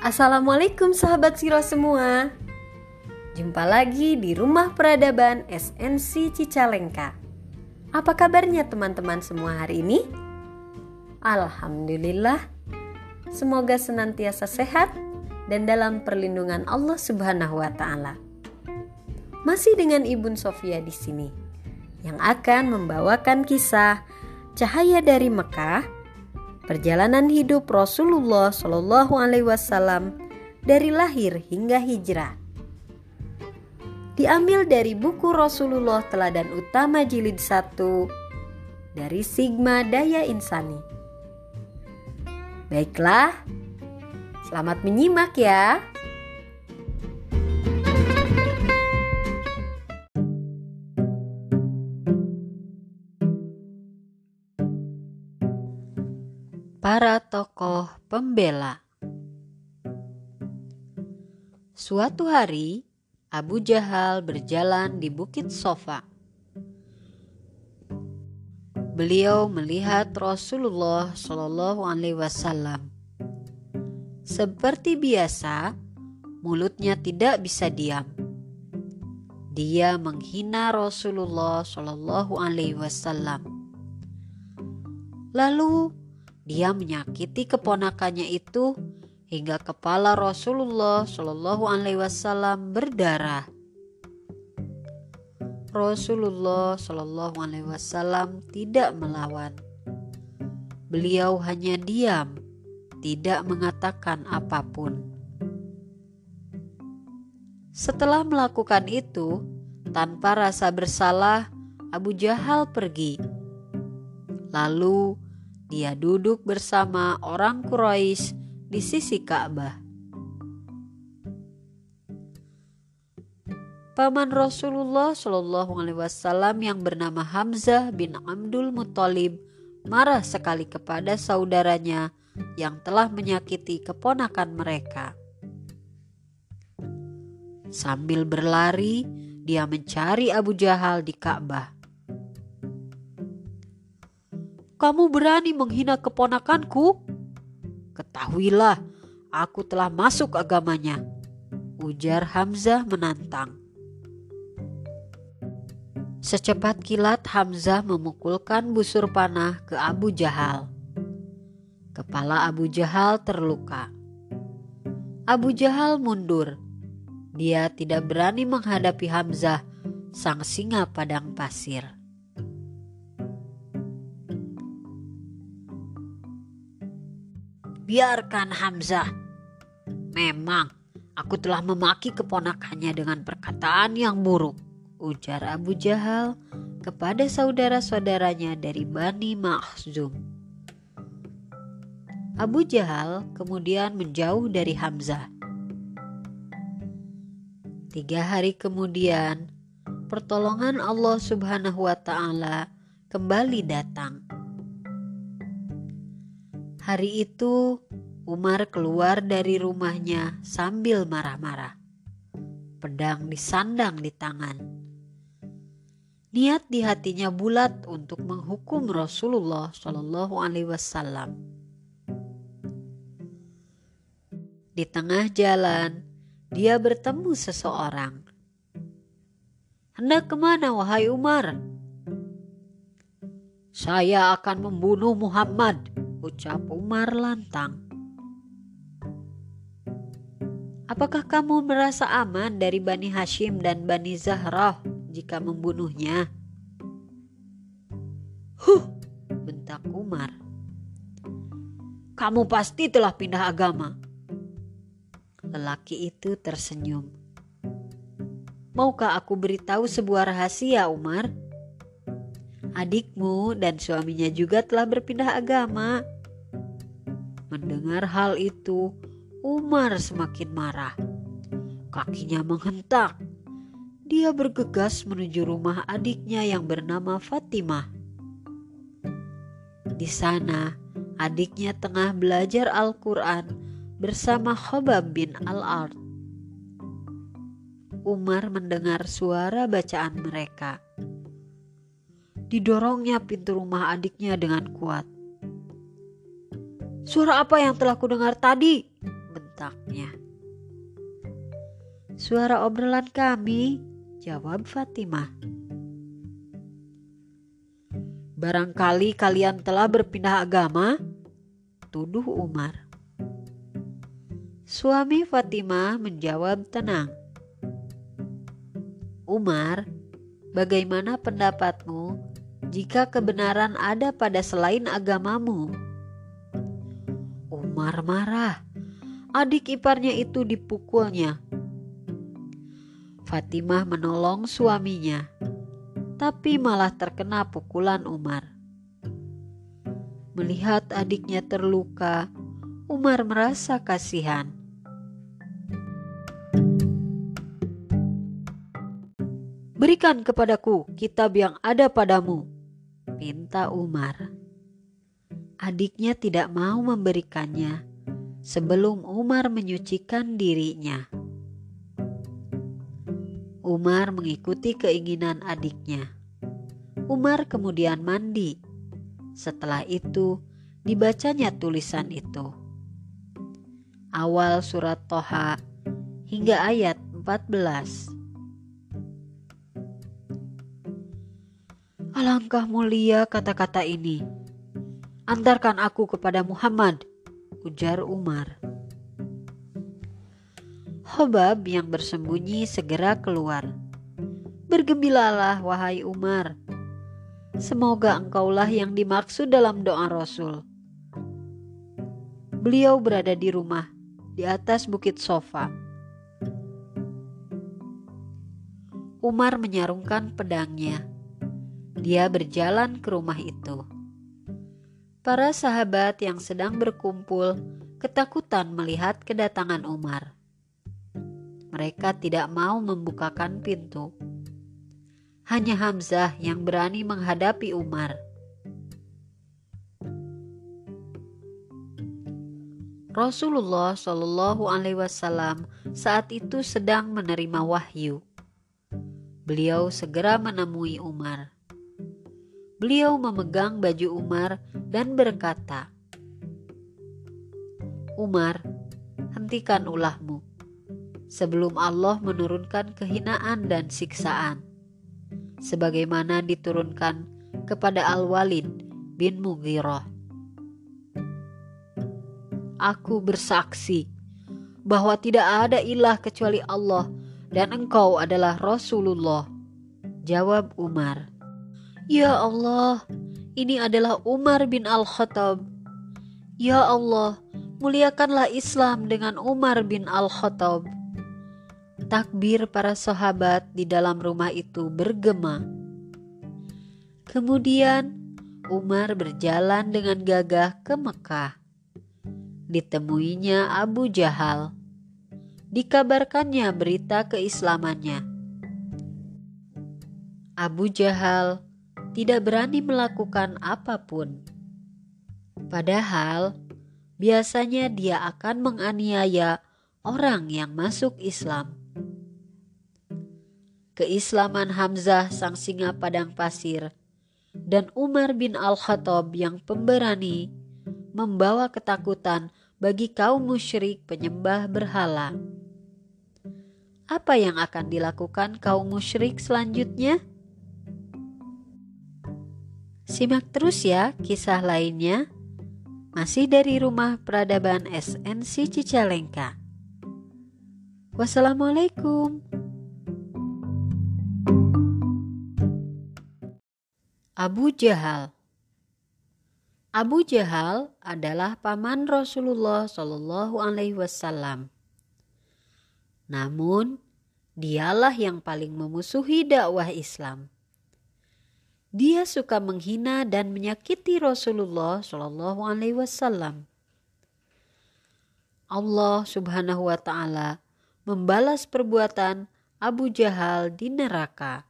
Assalamualaikum sahabat Siro semua Jumpa lagi di Rumah Peradaban SNC Cicalengka Apa kabarnya teman-teman semua hari ini? Alhamdulillah Semoga senantiasa sehat dan dalam perlindungan Allah Subhanahu wa taala. Masih dengan Ibu Sofia di sini yang akan membawakan kisah Cahaya dari Mekah perjalanan hidup Rasulullah Shallallahu Alaihi Wasallam dari lahir hingga hijrah. Diambil dari buku Rasulullah Teladan Utama Jilid 1 dari Sigma Daya Insani. Baiklah, selamat menyimak ya. Para tokoh pembela Suatu hari, Abu Jahal berjalan di Bukit Sofa. Beliau melihat Rasulullah Shallallahu Alaihi Wasallam. Seperti biasa, mulutnya tidak bisa diam. Dia menghina Rasulullah Shallallahu Alaihi Wasallam. Lalu dia menyakiti keponakannya itu hingga kepala Rasulullah Shallallahu Alaihi Wasallam berdarah. Rasulullah Shallallahu Alaihi Wasallam tidak melawan. Beliau hanya diam, tidak mengatakan apa pun. Setelah melakukan itu, tanpa rasa bersalah, Abu Jahal pergi. Lalu dia duduk bersama orang Quraisy di sisi Ka'bah. Paman Rasulullah Shallallahu Alaihi Wasallam yang bernama Hamzah bin Abdul Muthalib marah sekali kepada saudaranya yang telah menyakiti keponakan mereka. Sambil berlari, dia mencari Abu Jahal di Ka'bah. Kamu berani menghina keponakanku? Ketahuilah, aku telah masuk agamanya. Ujar Hamzah menantang. Secepat kilat Hamzah memukulkan busur panah ke Abu Jahal. Kepala Abu Jahal terluka. Abu Jahal mundur. Dia tidak berani menghadapi Hamzah, sang singa padang pasir. Biarkan Hamzah. Memang aku telah memaki keponakannya dengan perkataan yang buruk, ujar Abu Jahal kepada saudara-saudaranya dari Bani Makhzum. Abu Jahal kemudian menjauh dari Hamzah. Tiga hari kemudian, pertolongan Allah Subhanahu wa Ta'ala kembali datang Hari itu, Umar keluar dari rumahnya sambil marah-marah. Pedang disandang di tangan. Niat di hatinya bulat untuk menghukum Rasulullah Shallallahu Alaihi Wasallam. Di tengah jalan, dia bertemu seseorang. Hendak ke mana, wahai Umar? Saya akan membunuh Muhammad, ucap Umar lantang. Apakah kamu merasa aman dari Bani Hashim dan Bani Zahrah jika membunuhnya? Huh, bentak Umar. Kamu pasti telah pindah agama. Lelaki itu tersenyum. Maukah aku beritahu sebuah rahasia, Umar? adikmu dan suaminya juga telah berpindah agama. Mendengar hal itu, Umar semakin marah. Kakinya menghentak. Dia bergegas menuju rumah adiknya yang bernama Fatimah. Di sana, adiknya tengah belajar Al-Quran bersama Khobab bin Al-Ard. Umar mendengar suara bacaan mereka didorongnya pintu rumah adiknya dengan kuat. Suara apa yang telah kudengar tadi? membentaknya. Suara obrolan kami, jawab Fatimah. Barangkali kalian telah berpindah agama, tuduh Umar. Suami Fatimah menjawab tenang. Umar, bagaimana pendapatmu jika kebenaran ada pada selain agamamu? Umar marah. Adik iparnya itu dipukulnya Fatimah menolong suaminya, tapi malah terkena pukulan Umar. Melihat adiknya terluka, Umar merasa kasihan. Berikan kepadaku kitab yang ada padamu, pinta Umar. Adiknya tidak mau memberikannya sebelum Umar menyucikan dirinya. Umar mengikuti keinginan adiknya. Umar kemudian mandi. Setelah itu, dibacanya tulisan itu. Awal surat Toha hingga ayat 14. Alangkah mulia kata-kata ini. Antarkan aku kepada Muhammad, ujar Umar. Hobab yang bersembunyi segera keluar. Bergembiralah wahai Umar. Semoga engkaulah yang dimaksud dalam doa Rasul. Beliau berada di rumah, di atas bukit sofa. Umar menyarungkan pedangnya. Dia berjalan ke rumah itu. Para sahabat yang sedang berkumpul ketakutan melihat kedatangan Umar mereka tidak mau membukakan pintu. Hanya Hamzah yang berani menghadapi Umar. Rasulullah Shallallahu Alaihi Wasallam saat itu sedang menerima wahyu. Beliau segera menemui Umar. Beliau memegang baju Umar dan berkata, "Umar, hentikan ulahmu sebelum Allah menurunkan kehinaan dan siksaan, sebagaimana diturunkan kepada Al-Walid bin Mughirah. Aku bersaksi bahwa tidak ada ilah kecuali Allah dan engkau adalah Rasulullah. Jawab Umar. Ya Allah, ini adalah Umar bin Al-Khattab. Ya Allah, muliakanlah Islam dengan Umar bin Al-Khattab takbir para sahabat di dalam rumah itu bergema. Kemudian Umar berjalan dengan gagah ke Mekah. Ditemuinya Abu Jahal. Dikabarkannya berita keislamannya. Abu Jahal tidak berani melakukan apa pun. Padahal biasanya dia akan menganiaya orang yang masuk Islam. Keislaman Hamzah sang singa padang pasir dan Umar bin Al-Khattab yang pemberani membawa ketakutan bagi kaum musyrik penyembah berhala. Apa yang akan dilakukan kaum musyrik selanjutnya? Simak terus ya kisah lainnya. Masih dari rumah peradaban SNC Cicalengka. Wassalamualaikum. Abu Jahal Abu Jahal adalah paman Rasulullah Shallallahu Alaihi Wasallam. Namun, dialah yang paling memusuhi dakwah Islam. Dia suka menghina dan menyakiti Rasulullah Shallallahu Alaihi Wasallam. Allah Subhanahu wa Ta'ala membalas perbuatan Abu Jahal di neraka